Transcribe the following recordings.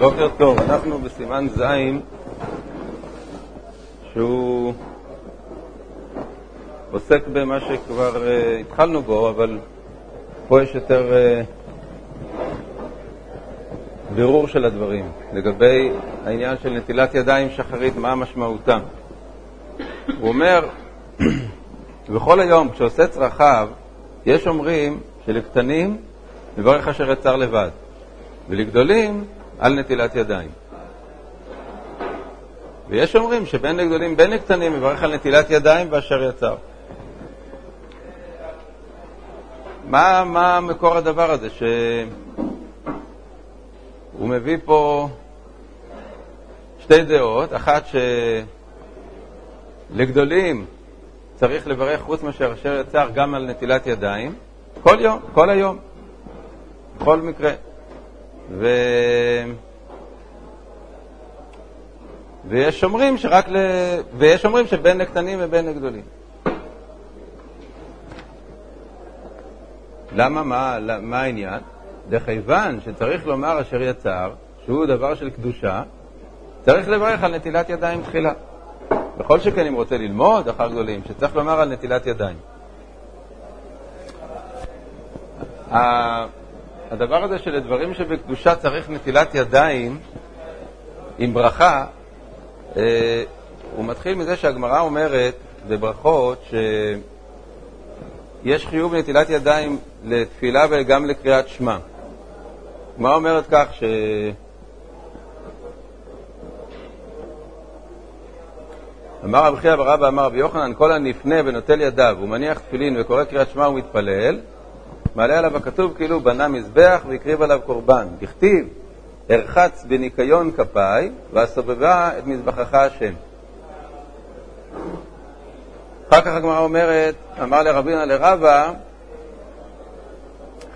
בוקר טוב, אנחנו בסימן ז' שהוא עוסק במה שכבר uh, התחלנו בו, אבל פה יש יותר uh, בירור של הדברים לגבי העניין של נטילת ידיים שחרית, מה משמעותה. הוא אומר, בכל היום כשעושה צרכיו, יש אומרים שלקטנים מברך אשר יצר לבד, ולגדולים על נטילת ידיים. ויש אומרים שבין לגדולים, בין לקטנים, מברך על נטילת ידיים ואשר יצר. מה, מה מקור הדבר הזה? שהוא מביא פה שתי דעות, אחת שלגדולים צריך לברך חוץ מאשר אשר יצר גם על נטילת ידיים, כל יום, כל היום, בכל מקרה. ו... ויש אומרים שרק ל... ויש אומרים שבין לקטנים ובין לגדולים. למה? מה, מה העניין? דכיוון שצריך לומר אשר יצר, שהוא דבר של קדושה, צריך לברך על נטילת ידיים תחילה. בכל שכן אם רוצה ללמוד אחר גדולים, שצריך לומר על נטילת ידיים. הדבר הזה שלדברים שבקדושה צריך נטילת ידיים עם ברכה, אה, הוא מתחיל מזה שהגמרא אומרת בברכות שיש חיוב נטילת ידיים לתפילה וגם לקריאת שמע. הגמרא אומרת כך ש... אמר רבי חייא ברבא אמר רבי יוחנן כל הנפנה ונוטל ידיו ומניח תפילין וקורא קריאת שמע ומתפלל מעלה עליו הכתוב כאילו בנה מזבח והקריב עליו קורבן. דכתיב, ארחץ בניקיון כפיי, ואסובבה את מזבחך השם. אחר כך הגמרא אומרת, אמר לרבינה לרבה,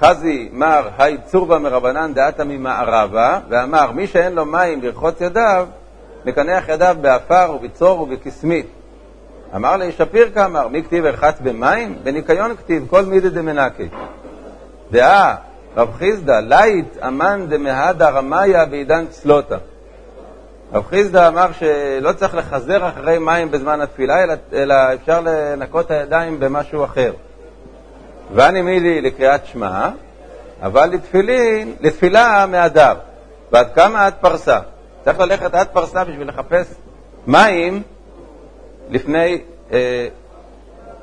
חזי מר האי צורבא מרבנן דאתא ממערבא, ואמר, מי שאין לו מים לרחוץ ידיו, מקנח ידיו בעפר ובצרור ובקסמית. אמר ליה שפיר קאמר, מי כתיב ארחץ במים? בניקיון כתיב, כל מידי דמנקי. דהא רב חיסדא, לייט אמאן דמהדר אמיא בעידן צלותא. רב חיסדא אמר שלא צריך לחזר אחרי מים בזמן התפילה, אלא, אלא אפשר לנקות הידיים במשהו אחר. ואני מילי לקריאת שמע, אבל לתפילין, לתפילה מהדר. ועד כמה עד פרסה? צריך ללכת עד פרסה בשביל לחפש מים לפני אה,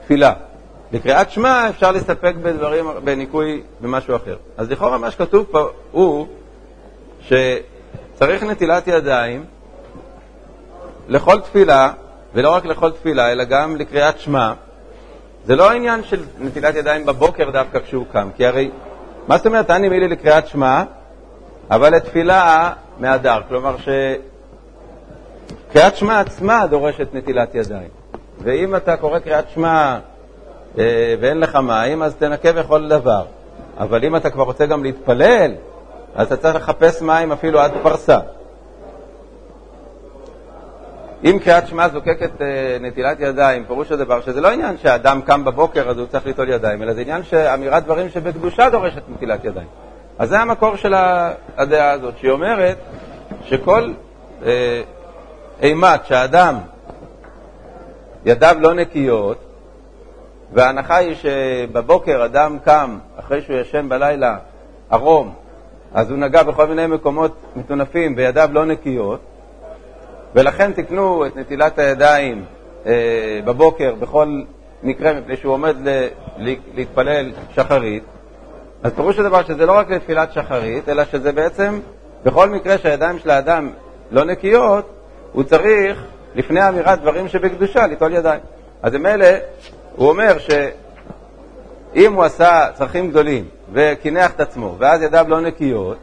תפילה. בקריאת שמע אפשר להסתפק בדברים, בניקוי במשהו אחר. אז לכאורה מה שכתוב פה הוא שצריך נטילת ידיים לכל תפילה, ולא רק לכל תפילה, אלא גם לקריאת שמע. זה לא העניין של נטילת ידיים בבוקר דווקא כשהוא קם, כי הרי, מה זאת אומרת, אני מילי לקריאת שמע, אבל לתפילה מהדר. כלומר שקריאת שמע עצמה דורשת נטילת ידיים. ואם אתה קורא קריאת שמע ואין לך מים, אז תנקה בכל דבר. אבל אם אתה כבר רוצה גם להתפלל, אז אתה צריך לחפש מים אפילו עד פרסה. אם קריאת שמע זוקקת אה, נטילת ידיים, פירוש הדבר שזה לא עניין שאדם קם בבוקר אז הוא צריך ליטול ידיים, אלא זה עניין שאמירת דברים שבקדושה דורשת נטילת ידיים. אז זה המקור של הדעה הזאת, שהיא אומרת שכל אה, אימת שהאדם, ידיו לא נקיות, וההנחה היא שבבוקר אדם קם, אחרי שהוא ישן בלילה ערום, אז הוא נגע בכל מיני מקומות מטונפים וידיו לא נקיות, ולכן תקנו את נטילת הידיים אה, בבוקר בכל מקרה, מפני שהוא עומד ל- להתפלל שחרית, אז פירוש הדבר שזה לא רק לתפילת שחרית, אלא שזה בעצם, בכל מקרה שהידיים של האדם לא נקיות, הוא צריך, לפני אמירת דברים שבקדושה, ליטול ידיים. אז אלה, הוא אומר שאם הוא עשה צרכים גדולים וקינח את עצמו, ואז ידיו לא נקיות,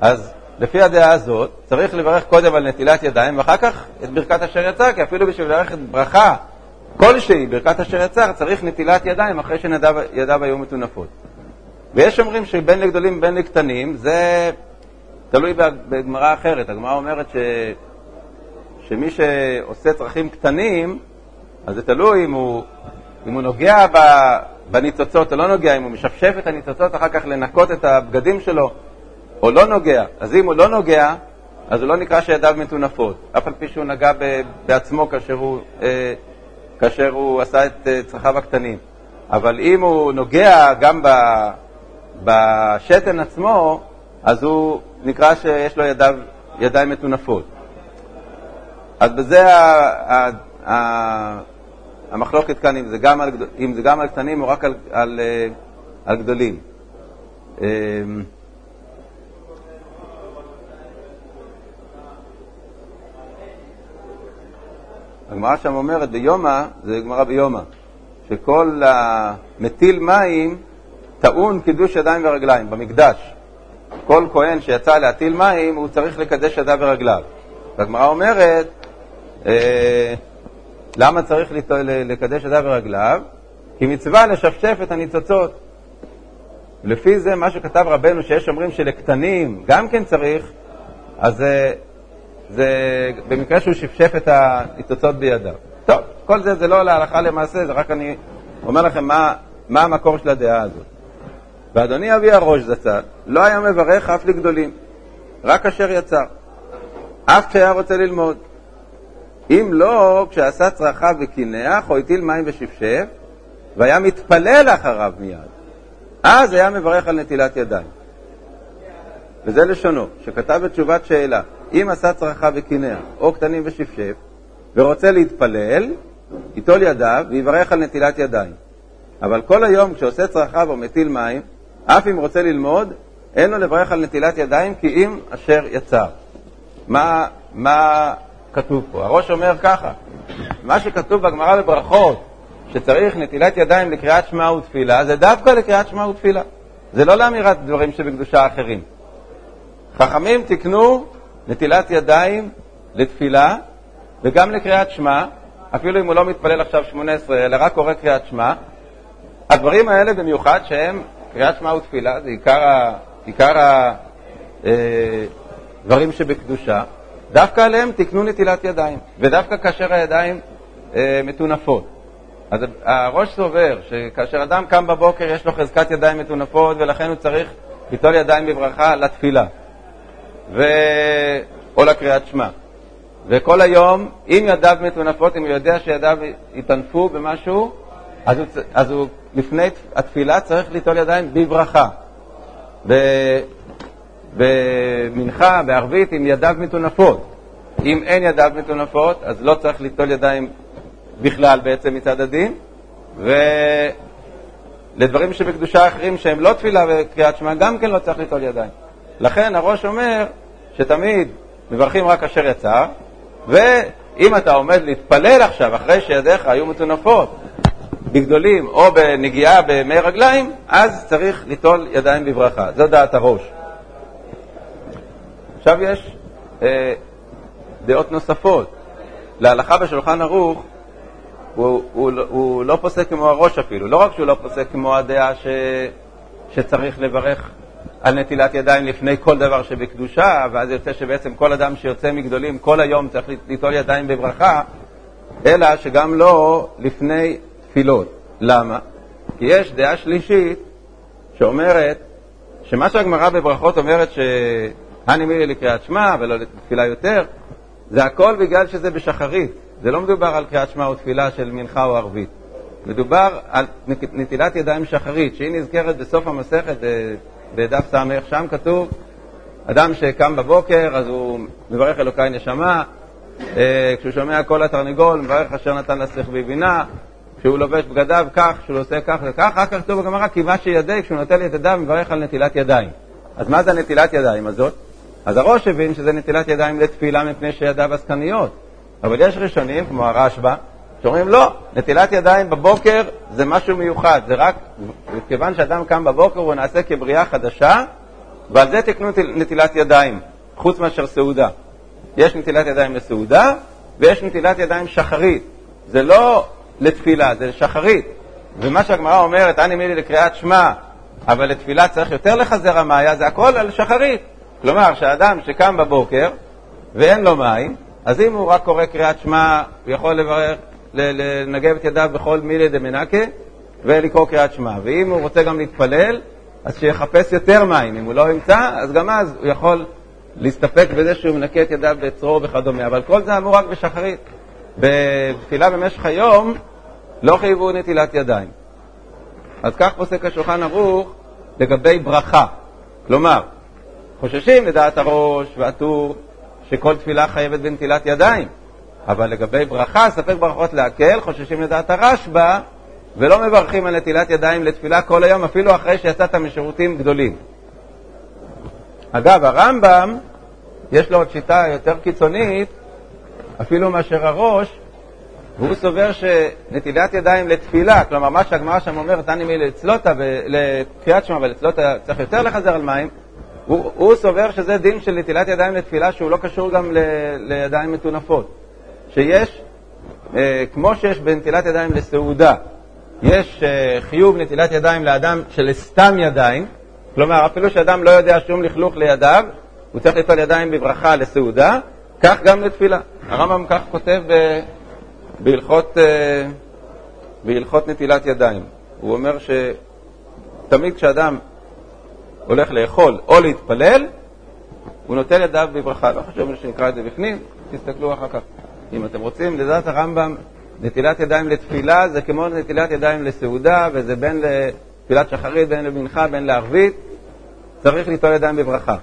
אז לפי הדעה הזאת צריך לברך קודם על נטילת ידיים, ואחר כך את ברכת אשר יצר, כי אפילו בשביל לברך ברכה כלשהי, ברכת אשר יצר, צריך נטילת ידיים אחרי שידיו היו מטונפות. ויש אומרים שבין לגדולים ובין לקטנים, זה תלוי בגמרא אחרת. הגמרא אומרת ש... שמי שעושה צרכים קטנים, אז זה תלוי אם הוא אם הוא נוגע בניצוצות או לא נוגע, אם הוא משפשף את הניצוצות, אחר כך לנקות את הבגדים שלו או לא נוגע. אז אם הוא לא נוגע, אז הוא לא נקרא שידיו מטונפות, אף על פי שהוא נגע בעצמו כאשר הוא, אה, כאשר הוא עשה את אה, צרכיו הקטנים. אבל אם הוא נוגע גם בשתן עצמו, אז הוא נקרא שיש לו ידיו, ידיים מטונפות. אז בזה ה, ה, ה, המחלוקת כאן, אם זה גם על, אם זה גם על קטנים או רק על, על, אה, על גדולים. אמ, הגמרא שם אומרת ביומא, זה גמרא ביומא, שכל המטיל מים טעון קידוש ידיים ורגליים במקדש. כל כהן שיצא להטיל מים, הוא צריך לקדש ידיו ורגליו. והגמרא אומרת, אה, למה צריך לקדש ידיו ורגליו? כי מצווה לשפשף את הניצוצות. לפי זה, מה שכתב רבנו, שיש אומרים שלקטנים גם כן צריך, אז זה, זה במקרה שהוא שפשף את הניצוצות בידיו. טוב, כל זה זה לא להלכה למעשה, זה רק אני אומר לכם מה, מה המקור של הדעה הזאת. ואדוני אבי הראש זצ"ל לא היה מברך אף לגדולים, רק אשר יצר, אף כשהיה רוצה ללמוד. אם לא, כשעשה צרכיו וקינח, או הטיל מים ושפשף, והיה מתפלל אחריו מיד, אז היה מברך על נטילת ידיים. וזה לשונו, שכתב בתשובת שאלה, אם עשה צרכיו וקינח, או קטנים ושפשף, ורוצה להתפלל, ייטול ידיו ויברך על נטילת ידיים. אבל כל היום כשעושה צרכיו או מטיל מים, אף אם רוצה ללמוד, אין לו לברך על נטילת ידיים כי אם אשר יצר. מה, מה כתוב פה? הראש אומר ככה, מה שכתוב בגמרא בברכות, שצריך נטילת ידיים לקריאת שמע ותפילה, זה דווקא לקריאת שמע ותפילה. זה לא לאמירת דברים שבקדושה אחרים. חכמים תקנו נטילת ידיים לתפילה וגם לקריאת שמע, אפילו אם הוא לא מתפלל עכשיו 18, אלא רק קורא קריאת שמע. הדברים האלה במיוחד שהם קריאת שמע ותפילה, זה עיקר הדברים אה, שבקדושה, דווקא עליהם תקנו נטילת ידיים, ודווקא כאשר הידיים אה, מטונפות. אז הראש סובר שכאשר אדם קם בבוקר יש לו חזקת ידיים מטונפות ולכן הוא צריך ליטול ידיים בברכה לתפילה ו... או לקריאת שמע. וכל היום, אם ידיו מטונפות, אם הוא יודע שידיו יטנפו במשהו, אז הוא, אז הוא לפני התפילה צריך ליטול ידיים בברכה. במנחה, בערבית, עם ידיו מטונפות. אם אין ידיו מטונפות, אז לא צריך ליטול ידיים בכלל בעצם מצד הדין, ולדברים שבקדושה אחרים שהם לא תפילה וקריאת שמע, גם כן לא צריך ליטול ידיים. לכן הראש אומר שתמיד מברכים רק אשר יצא, ואם אתה עומד להתפלל עכשיו, אחרי שידיך היו מטונפות, בגדולים או בנגיעה במי רגליים, אז צריך ליטול ידיים בברכה. זו דעת הראש. עכשיו יש אה, דעות נוספות. להלכה בשולחן ערוך הוא, הוא, הוא לא פוסק כמו הראש אפילו. לא רק שהוא לא פוסק כמו הדעה ש, שצריך לברך על נטילת ידיים לפני כל דבר שבקדושה, ואז יוצא שבעצם כל אדם שיוצא מגדולים כל היום צריך ליטול ידיים בברכה, אלא שגם לא לפני תפילות. למה? כי יש דעה שלישית שאומרת שמה שהגמרא בברכות אומרת שהני מילי לקריאת שמע ולא לתפילה יותר, זה הכל בגלל שזה בשחרית. זה לא מדובר על קריאת שמע או תפילה של מנחה או ערבית. מדובר על נטילת ידיים שחרית, שהיא נזכרת בסוף המסכת בדף ס', שם כתוב, אדם שקם בבוקר, אז הוא מברך אלוקי נשמה, אה, כשהוא שומע קול התרנגול, מברך אשר נתן לשכל בבינה, כשהוא לובש בגדיו כך, כשהוא עושה כך וכך, אחר כך כתוב בגמרא, כי מה שידי, כשהוא נוטל את ידיו, מברך על נטילת ידיים. אז מה זה הנטילת ידיים הזאת? אז הראש הבין שזה נטילת ידיים לתפילה מפני שידיו עסקניות. אבל יש ראשונים, כמו הרשב"א, שאומרים לא, נטילת ידיים בבוקר זה משהו מיוחד, זה רק, כיוון שאדם קם בבוקר הוא נעשה כבריאה חדשה, ועל זה תקנו נטילת ידיים, חוץ מאשר סעודה. יש נטילת ידיים לסעודה, ויש נטילת ידיים שחרית. זה לא לתפילה, זה לשחרית. ומה שהגמרא אומרת, אני מילי לקריאת שמע, אבל לתפילה צריך יותר לחזר המאיה, זה הכל על שחרית. כלומר, שאדם שקם בבוקר ואין לו מים, אז אם הוא רק קורא קריאת שמע, הוא יכול לברך, לנגב את ידיו בכל מילי דמנקה ולקרוא קריאת שמע. ואם הוא רוצה גם להתפלל, אז שיחפש יותר מים. אם הוא לא ימצא, אז גם אז הוא יכול להסתפק בזה שהוא מנקה את ידיו בצרור וכדומה, אבל כל זה אמור רק בשחרית. בתפילה במשך היום לא חייבו נטילת ידיים. אז כך פוסק השולחן ערוך לגבי ברכה. כלומר, חוששים לדעת הראש והטור שכל תפילה חייבת בנטילת ידיים, אבל לגבי ברכה, ספק ברכות להקל, חוששים לדעת הרשב"א ולא מברכים על נטילת ידיים לתפילה כל היום, אפילו אחרי שיצאת משירותים גדולים. אגב, הרמב"ם, יש לו עוד שיטה יותר קיצונית, אפילו מאשר הראש, והוא סובר שנטילת ידיים לתפילה, כלומר מה שהגמרא שם אומרת, אני מי לצלותה, לתחיית שמע ולצלותה צריך יותר לחזר על מים, הוא, הוא סובר שזה דין של נטילת ידיים לתפילה שהוא לא קשור גם ל, לידיים מטונפות. שיש, אה, כמו שיש בנטילת ידיים לסעודה, יש אה, חיוב נטילת ידיים לאדם שלסתם ידיים, כלומר אפילו שאדם לא יודע שום לכלוך לידיו, הוא צריך ליטול ידיים בברכה לסעודה, כך גם לתפילה. הרמב"ם כך כותב בהלכות, אה, בהלכות נטילת ידיים. הוא אומר שתמיד כשאדם הולך לאכול או להתפלל, הוא נוטל ידיו בברכה. לא חשוב שנקרא את זה בפנים, תסתכלו אחר כך. אם אתם רוצים, לדעת הרמב"ם, נטילת ידיים לתפילה זה כמו נטילת ידיים לסעודה, וזה בין לתפילת שחרית, בין למנחה, בין לערבית, צריך ליטול ידיים בברכה.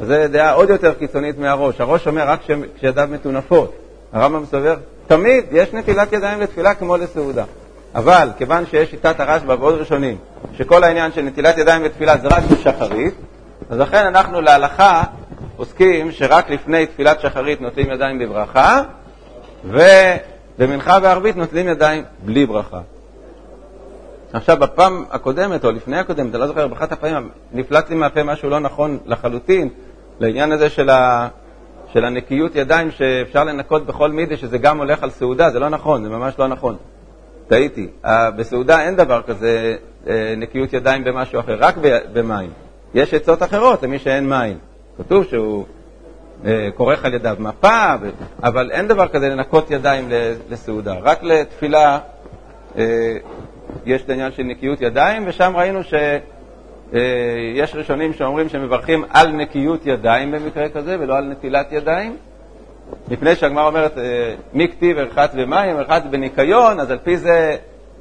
זו דעה עוד יותר קיצונית מהראש. הראש אומר רק כשידיו מטונפות. הרמב"ם סובר, תמיד יש נטילת ידיים לתפילה כמו לסעודה. אבל כיוון שיש שיטת הרשב"א ועוד ראשונים, שכל העניין של נטילת ידיים לתפילה זה רק בשחרית, אז לכן אנחנו להלכה עוסקים שרק לפני תפילת שחרית נוטלים ידיים בברכה, ובמנחה וערבית נוטלים ידיים בלי ברכה. עכשיו, בפעם הקודמת, או לפני הקודמת, אני לא זוכר, באחת הפעמים נפלט לי מהפה משהו לא נכון לחלוטין, לעניין הזה של, ה, של הנקיות ידיים שאפשר לנקות בכל מידי, שזה גם הולך על סעודה, זה לא נכון, זה ממש לא נכון. טעיתי. בסעודה אין דבר כזה אה, נקיות ידיים במשהו אחר, רק במים. יש עצות אחרות למי שאין מים. כתוב שהוא אה, כורך על ידיו מפה, אבל אין דבר כזה לנקות ידיים לסעודה. רק לתפילה אה, יש את העניין של נקיות ידיים, ושם ראינו שיש ראשונים שאומרים שמברכים על נקיות ידיים במקרה כזה, ולא על נטילת ידיים. מפני שהגמרא אומרת, אה, מי כתיב ארחץ במים, ארחץ בניקיון, אז על פי זה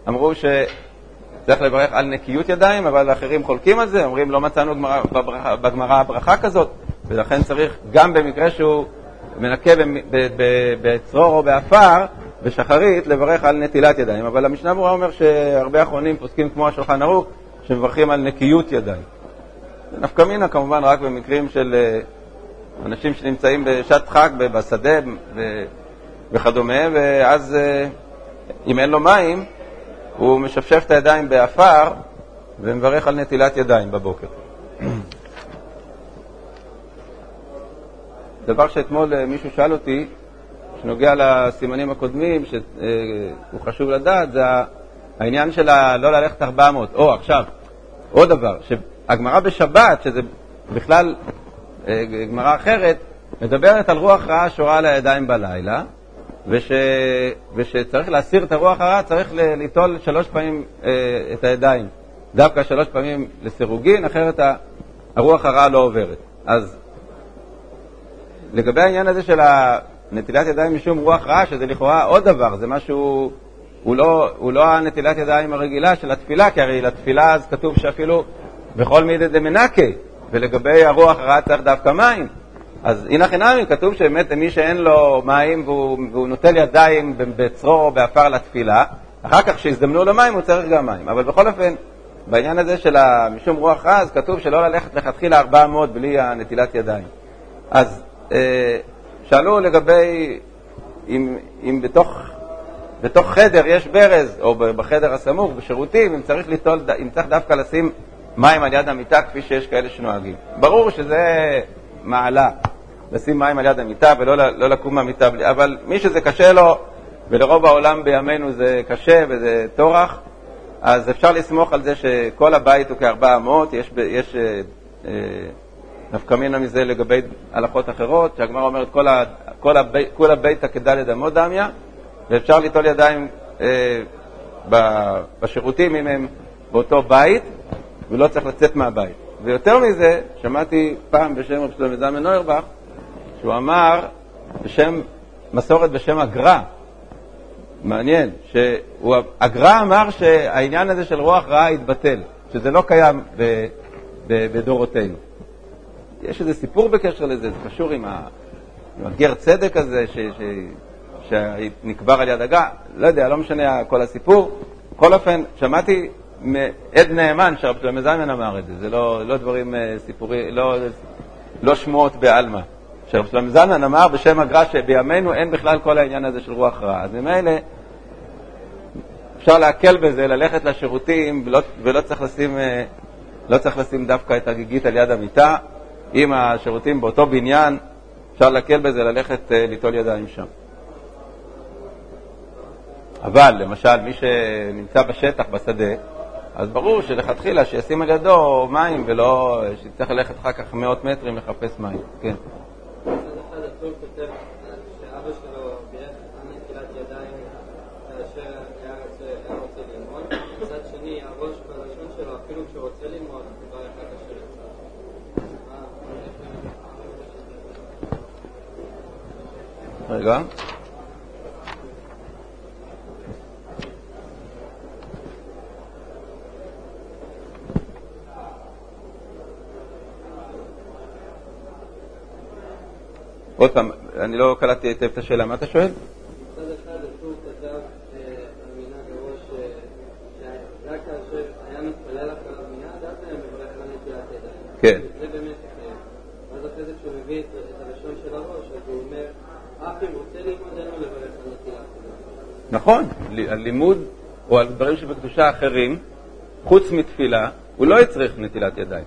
אמרו שצריך לברך על נקיות ידיים, אבל אחרים חולקים על זה, אומרים לא מצאנו בגמרא ברכה כזאת, ולכן צריך גם במקרה שהוא מנקה בצרור או בעפר, בשחרית, לברך על נטילת ידיים. אבל המשנה ברורה אומר שהרבה אחרונים פוסקים כמו השולחן ערוך, שמברכים על נקיות ידיים. נפקא מינה כמובן רק במקרים של אה, אנשים שנמצאים בשעת הדחק בשדה וכדומה, ואז אה, אם אין לו מים, הוא משפשף את הידיים בעפר ומברך על נטילת ידיים בבוקר. דבר שאתמול אה, מישהו שאל אותי, שנוגע לסימנים הקודמים, שהוא אה, חשוב לדעת, זה העניין של לא ללכת 400. או, עכשיו, עוד דבר, שהגמרא בשבת, שזה בכלל גמרא אחרת, מדברת על רוח רעה שורה על הידיים בלילה, וש, ושצריך להסיר את הרוח הרעה, צריך ליטול שלוש פעמים אה, את הידיים, דווקא שלוש פעמים לסירוגין, אחרת הרוח הרעה לא עוברת. אז לגבי העניין הזה של נטילת ידיים משום רוח רעה, שזה לכאורה עוד דבר, זה משהו, הוא לא, הוא לא הנטילת ידיים הרגילה של התפילה, כי הרי לתפילה אז כתוב שאפילו בכל מידי דמנקי, ולגבי הרוח הרעה צריך דווקא מים. אז אין הכי נמי, כתוב שבאמת מי שאין לו מים והוא, והוא נוטל ידיים בצרור או בעפר לתפילה, אחר כך כשיזדמנו לו מים הוא צריך גם מים. אבל בכל אופן, בעניין הזה של משום רוח רעה, אז כתוב שלא ללכת לכתחילה 400 בלי הנטילת ידיים. אז אה, שאלו לגבי אם, אם בתוך, בתוך חדר יש ברז, או בחדר הסמוך, בשירותים, אם צריך, ליטול, אם צריך דווקא לשים מים על יד המיטה כפי שיש כאלה שנוהגים. ברור שזה מעלה, לשים מים על יד המיטה ולא לא לקום מהמיטה, אבל מי שזה קשה לו, ולרוב העולם בימינו זה קשה וזה טורח, אז אפשר לסמוך על זה שכל הבית הוא כ-400, יש, יש אה, אה, נפקא מינה מזה לגבי הלכות אחרות, שהגמרא אומרת כל, ה, כל, הבי, כל הביתא כדלת אמות דמיא, ואפשר ליטול ידיים אה, בשירותים אם הם באותו בית, ולא צריך לצאת מהבית. ויותר מזה, שמעתי פעם בשם רב שלמה זלמן נוירבך, שהוא אמר בשם, מסורת בשם הגר"א, מעניין, שהגר"א אמר שהעניין הזה של רוח רעה התבטל, שזה לא קיים ב, ב, בדורותינו. יש איזה סיפור בקשר לזה, זה קשור עם, ה, עם הגר צדק הזה ש, ש, שנקבר על יד הגר"א, לא יודע, לא משנה כל הסיפור. בכל אופן, שמעתי מעד נאמן שרב שלמה זלמן אמר את זה, זה לא, לא דברים אה, סיפורי, לא, לא שמועות בעלמא. שרב שלמה זלמן אמר בשם הגר"א שבימינו אין בכלל כל העניין הזה של רוח רע. אז ממילא אפשר להקל בזה, ללכת לשירותים, ולא, ולא צריך לשים, אה, לא צריך לשים דווקא את הגיגית על יד המיטה. אם השירותים באותו בניין, אפשר להקל בזה, ללכת אה, ליטול ידיים שם. אבל למשל, מי שנמצא בשטח, בשדה, אז ברור שלכתחילה שישים על ידו מים ולא שיצטרך ללכת אחר כך מאות מטרים לחפש מים. כן. רגע. עוד פעם, אני לא קלטתי היטב את השאלה, מה אתה שואל? נטילת ידיים. כן. זה באמת, ואז אחרי זה כשהוא מביא את הלשון של הראש, אז הוא אומר, אף אם רוצה ללמוד, אין לו לברך על נטילת ידיים. נכון, על לימוד או על דברים שבקדושה אחרים, חוץ מתפילה, הוא לא יצריך נטילת ידיים.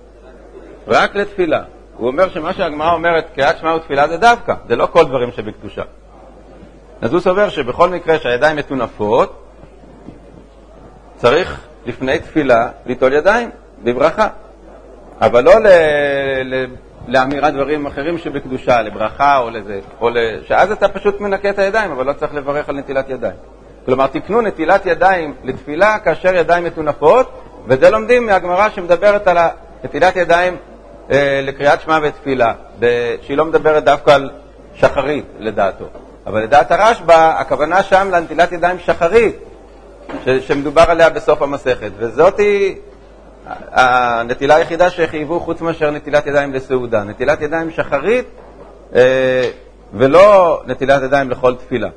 רק לתפילה. הוא אומר שמה שהגמרא אומרת, קריאת שמע ותפילה זה דווקא, זה לא כל דברים שבקדושה. אז הוא סובר שבכל מקרה שהידיים מטונפות, צריך לפני תפילה ליטול ידיים בברכה, אבל לא ל... ל... לאמירת דברים אחרים שבקדושה, לברכה או לזה, או ל... שאז אתה פשוט מנקה את הידיים, אבל לא צריך לברך על נטילת ידיים. כלומר, תקנו נטילת ידיים לתפילה כאשר ידיים מטונפות, וזה לומדים מהגמרא שמדברת על נטילת ידיים לקריאת שמע ותפילה, שהיא לא מדברת דווקא על שחרית, לדעתו. אבל לדעת הרשב"א, הכוונה שם לנטילת ידיים שחרית, שמדובר עליה בסוף המסכת, וזאת היא הנטילה היחידה שחייבו חוץ מאשר נטילת ידיים לסעודה. נטילת ידיים שחרית אה, ולא נטילת ידיים לכל תפילה.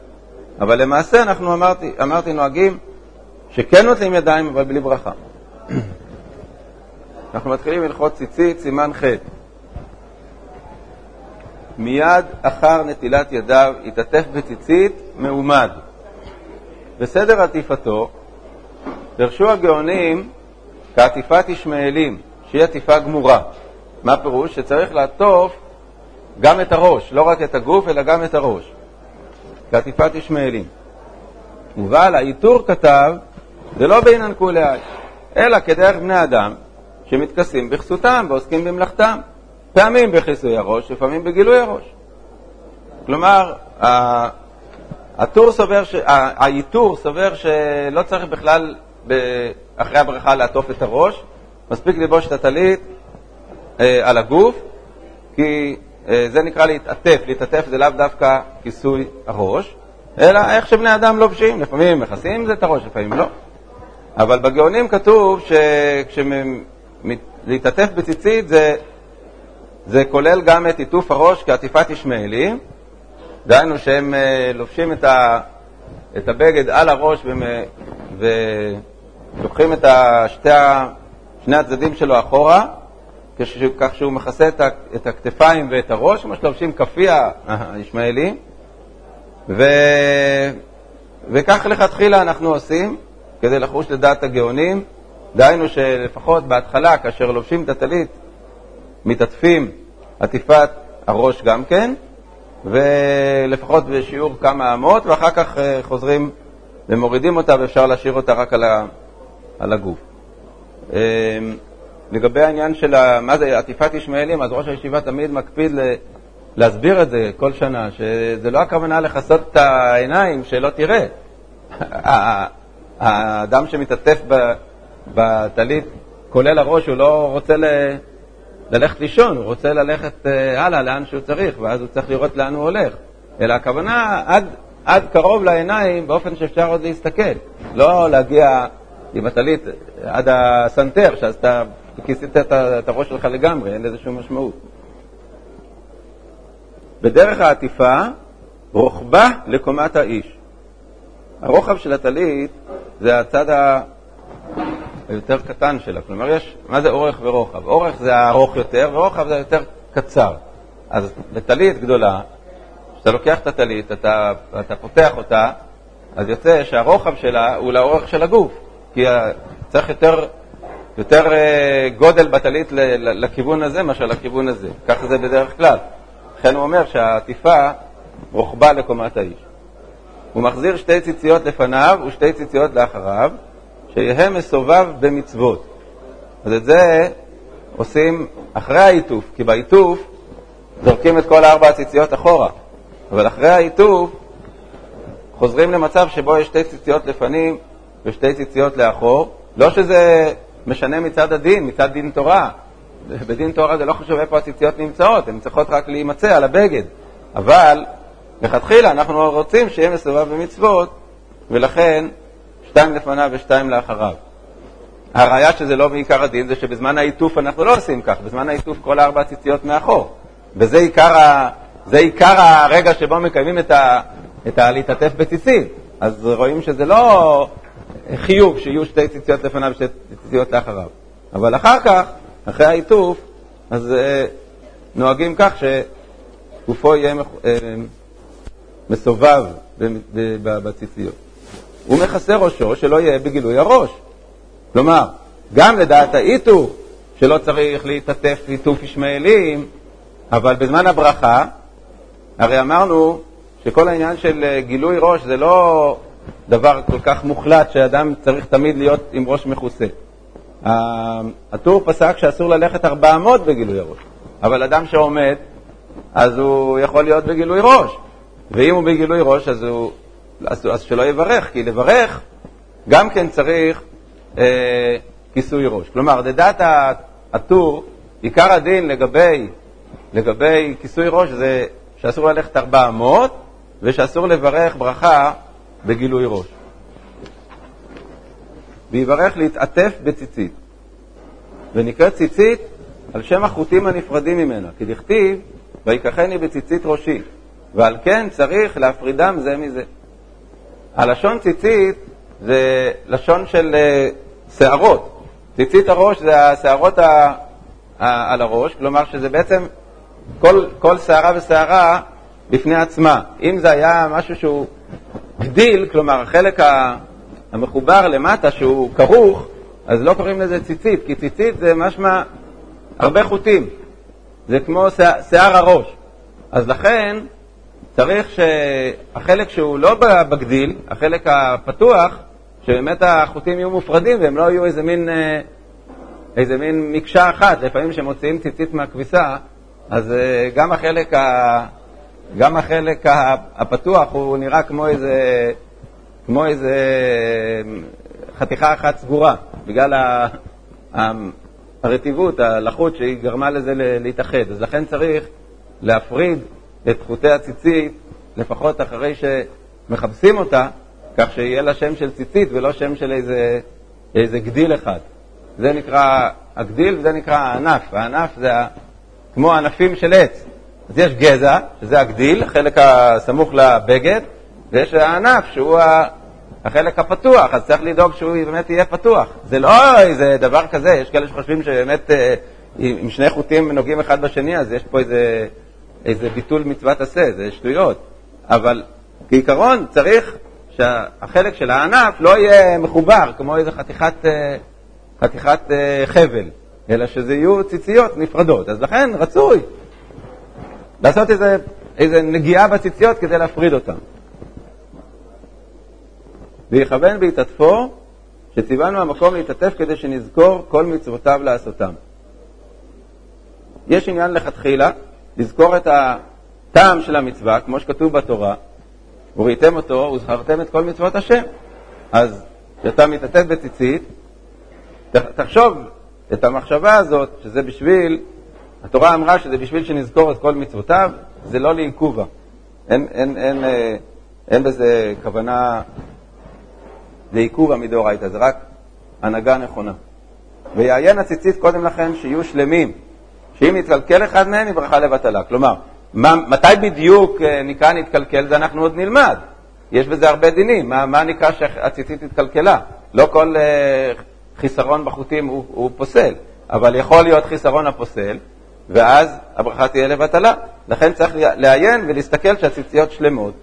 אבל למעשה אנחנו אמרתי, אמרתי נוהגים שכן נוטלים ידיים אבל בלי ברכה. אנחנו מתחילים ללחוץ ציצית, סימן ח'. מיד אחר נטילת ידיו יתעטף בציצית מעומד. בסדר עטיפתו, דרשו הגאונים כעטיפת ישמעאלים, שהיא עטיפה גמורה. מה פירוש? שצריך לעטוף גם את הראש, לא רק את הגוף, אלא גם את הראש. כעטיפת ישמעאלים. ובעל העיטור כתב, זה לא בעינן כולי אלא כדרך בני אדם, שמתכסים בכסותם ועוסקים במלאכתם, פעמים בכיסוי הראש, לפעמים בגילוי הראש. כלומר, הטור סובר, ש... העיטור סובר שלא צריך בכלל אחרי הברכה לעטוף את הראש, מספיק לבוש את הטלית אה, על הגוף, כי אה, זה נקרא להתעטף, להתעטף זה לאו דווקא כיסוי הראש, אלא איך שבני אדם לובשים, לפעמים מכסים זה את הראש, לפעמים לא. אבל בגאונים כתוב שכשהם להתעטף בציצית זה, זה כולל גם את עיטוף הראש כעטיפת ישמעאלים, דהיינו שהם uh, לובשים את, ה, את הבגד על הראש ולוקחים את שתי, שני הצדדים שלו אחורה, כך שהוא מכסה את, את הכתפיים ואת הראש, כמו שלובשים כפייה הישמעאלים, ו, וכך לכתחילה אנחנו עושים, כדי לחוש לדעת הגאונים. דהיינו שלפחות בהתחלה, כאשר לובשים את הטלית, מתעטפים עטיפת הראש גם כן, ולפחות בשיעור כמה אמות, ואחר כך אה, חוזרים ומורידים אותה ואפשר להשאיר אותה רק על הגוף. אה, לגבי העניין של מה זה עטיפת ישמעאלים, אז ראש הישיבה תמיד מקפיד להסביר את זה כל שנה, שזה לא הכוונה לכסות את העיניים, שלא תראה. האדם שמתעטף בטלית, כולל הראש, הוא לא רוצה ללכת לישון, הוא רוצה ללכת אה, הלאה לאן שהוא צריך, ואז הוא צריך לראות לאן הוא הולך. אלא הכוונה עד, עד קרוב לעיניים באופן שאפשר עוד להסתכל. לא להגיע עם הטלית עד הסנטר, שאז אתה כיסית את, את הראש שלך לגמרי, אין לזה שום משמעות. בדרך העטיפה, רוחבה לקומת האיש. הרוחב של הטלית זה הצד היותר קטן שלה. כלומר, יש, מה זה אורך ורוחב? אורך זה הארוך יותר, ורוחב זה היותר קצר. אז בטלית גדולה, כשאתה לוקח את הטלית, אתה, אתה פותח אותה, אז יוצא שהרוחב שלה הוא לאורך של הגוף, כי צריך יותר, יותר אה, גודל בטלית לכיוון הזה מאשר לכיוון הזה. ככה זה בדרך כלל. לכן הוא אומר שהעטיפה רוחבה לקומת האיש. הוא מחזיר שתי ציציות לפניו ושתי ציציות לאחריו, שיהיה מסובב במצוות. אז את זה עושים אחרי העיטוף, כי בעיטוף זורקים את כל ארבע הציציות אחורה, אבל אחרי העיטוף חוזרים למצב שבו יש שתי ציציות לפנים ושתי ציציות לאחור. לא שזה משנה מצד הדין, מצד דין תורה. בדין תורה זה לא חשוב איפה הציציות נמצאות, הן צריכות רק להימצא על הבגד. אבל לכתחילה אנחנו רוצים שיהיה מסובב במצוות, ולכן שתיים לפניו ושתיים לאחריו. הראיה שזה לא מעיקר הדין זה שבזמן העיטוף אנחנו לא עושים כך, בזמן העיטוף כל ארבע ציציות מאחור. וזה עיקר, ה... עיקר הרגע שבו מקיימים את, ה... את הלהתעטף בציצית. אז רואים שזה לא חיוב שיהיו שתי ציציות לפניו ושתי ציציות לאחריו. אבל אחר כך, אחרי העיטוף, אז אה, נוהגים כך שגופו יהיה אה, מסובב בציציות. הוא מכסה ראשו שלא יהיה בגילוי הראש. כלומר, גם לדעת האיתו, שלא צריך להתעטף ליטוף ישמעאלים, אבל בזמן הברכה, הרי אמרנו שכל העניין של אה, גילוי ראש זה לא דבר כל כך מוחלט שאדם צריך תמיד להיות עם ראש מכוסה. הטור פסק שאסור ללכת ארבע אמות בגילוי הראש, אבל אדם שעומד, אז הוא יכול להיות בגילוי ראש. ואם הוא בגילוי ראש, אז, הוא, אז, אז שלא יברך, כי לברך גם כן צריך אה, כיסוי ראש. כלומר, לדעת הטור, עיקר הדין לגבי, לגבי כיסוי ראש זה שאסור ללכת ארבע אמות ושאסור לברך ברכה בגילוי ראש. ויברך להתעטף בציצית. ונקראת ציצית על שם החוטים הנפרדים ממנה, כי דכתיב, ויקחני בציצית ראשי. ועל כן צריך להפרידם זה מזה. הלשון ציצית זה לשון של uh, שערות. ציצית הראש זה השערות ה, ה, על הראש, כלומר שזה בעצם כל, כל שערה ושערה בפני עצמה. אם זה היה משהו שהוא גדיל, כלומר החלק המחובר למטה שהוא כרוך, אז לא קוראים לזה ציצית, כי ציצית זה משמע הרבה חוטים. זה כמו שיער הראש. אז לכן צריך שהחלק שהוא לא בגדיל, החלק הפתוח, שבאמת החוטים יהיו מופרדים והם לא יהיו איזה מין, אה, איזה מין מקשה אחת. לפעמים כשמוציאים ציצית מהכביסה, אז אה, גם החלק, ה, גם החלק הפתוח הוא נראה כמו איזה, כמו איזה חתיכה אחת סגורה, בגלל הרטיבות, הלחות שהיא גרמה לזה להתאחד. אז לכן צריך להפריד את חוטי הציצית, לפחות אחרי שמכבסים אותה, כך שיהיה לה שם של ציצית ולא שם של איזה, איזה גדיל אחד. זה נקרא הגדיל וזה נקרא הענף. הענף זה כמו ענפים של עץ. אז יש גזע, שזה הגדיל, החלק הסמוך לבגד, ויש הענף שהוא החלק הפתוח, אז צריך לדאוג שהוא באמת יהיה פתוח. זה לא איזה דבר כזה, יש כאלה שחושבים שבאמת אה, אם שני חוטים נוגעים אחד בשני, אז יש פה איזה איזה ביטול מצוות עשה, זה שטויות. אבל כעיקרון צריך שהחלק של הענף לא יהיה מחובר כמו איזה חתיכת, אה, חתיכת אה, חבל, אלא שזה יהיו ציציות נפרדות. אז לכן רצוי לעשות איזה, איזה נגיעה בציציות כדי להפריד אותן. ויכוון בהתעטפו, שציוונו המקום להתעטף כדי שנזכור כל מצוותיו לעשותם. יש עניין לכתחילה לזכור את הטעם של המצווה, כמו שכתוב בתורה, וראיתם אותו וזכרתם את כל מצוות השם. אז כשאתה מתעטף בציצית, תחשוב את המחשבה הזאת, שזה בשביל התורה אמרה שזה בשביל שנזכור את כל מצוותיו, זה לא לעיכובה. אין, אין, אין, אין, אין בזה כוונה לעיכובה מדאורייתא, זה רק הנהגה נכונה. ויעיין הציצית קודם לכן שיהיו שלמים, שאם נתקלקל אחד מהם היא ברכה לבטלה. כלומר, מה, מתי בדיוק אה, נקרא נתקלקל זה אנחנו עוד נלמד. יש בזה הרבה דינים, מה, מה נקרא שהציצית התקלקלה? לא כל uh, חיסרון בחוטים הוא, הוא פוסל, אבל יכול להיות חיסרון הפוסל, ואז הברכה תהיה לבטלה. לכן צריך לעיין ולהסתכל שהציציות שלמות.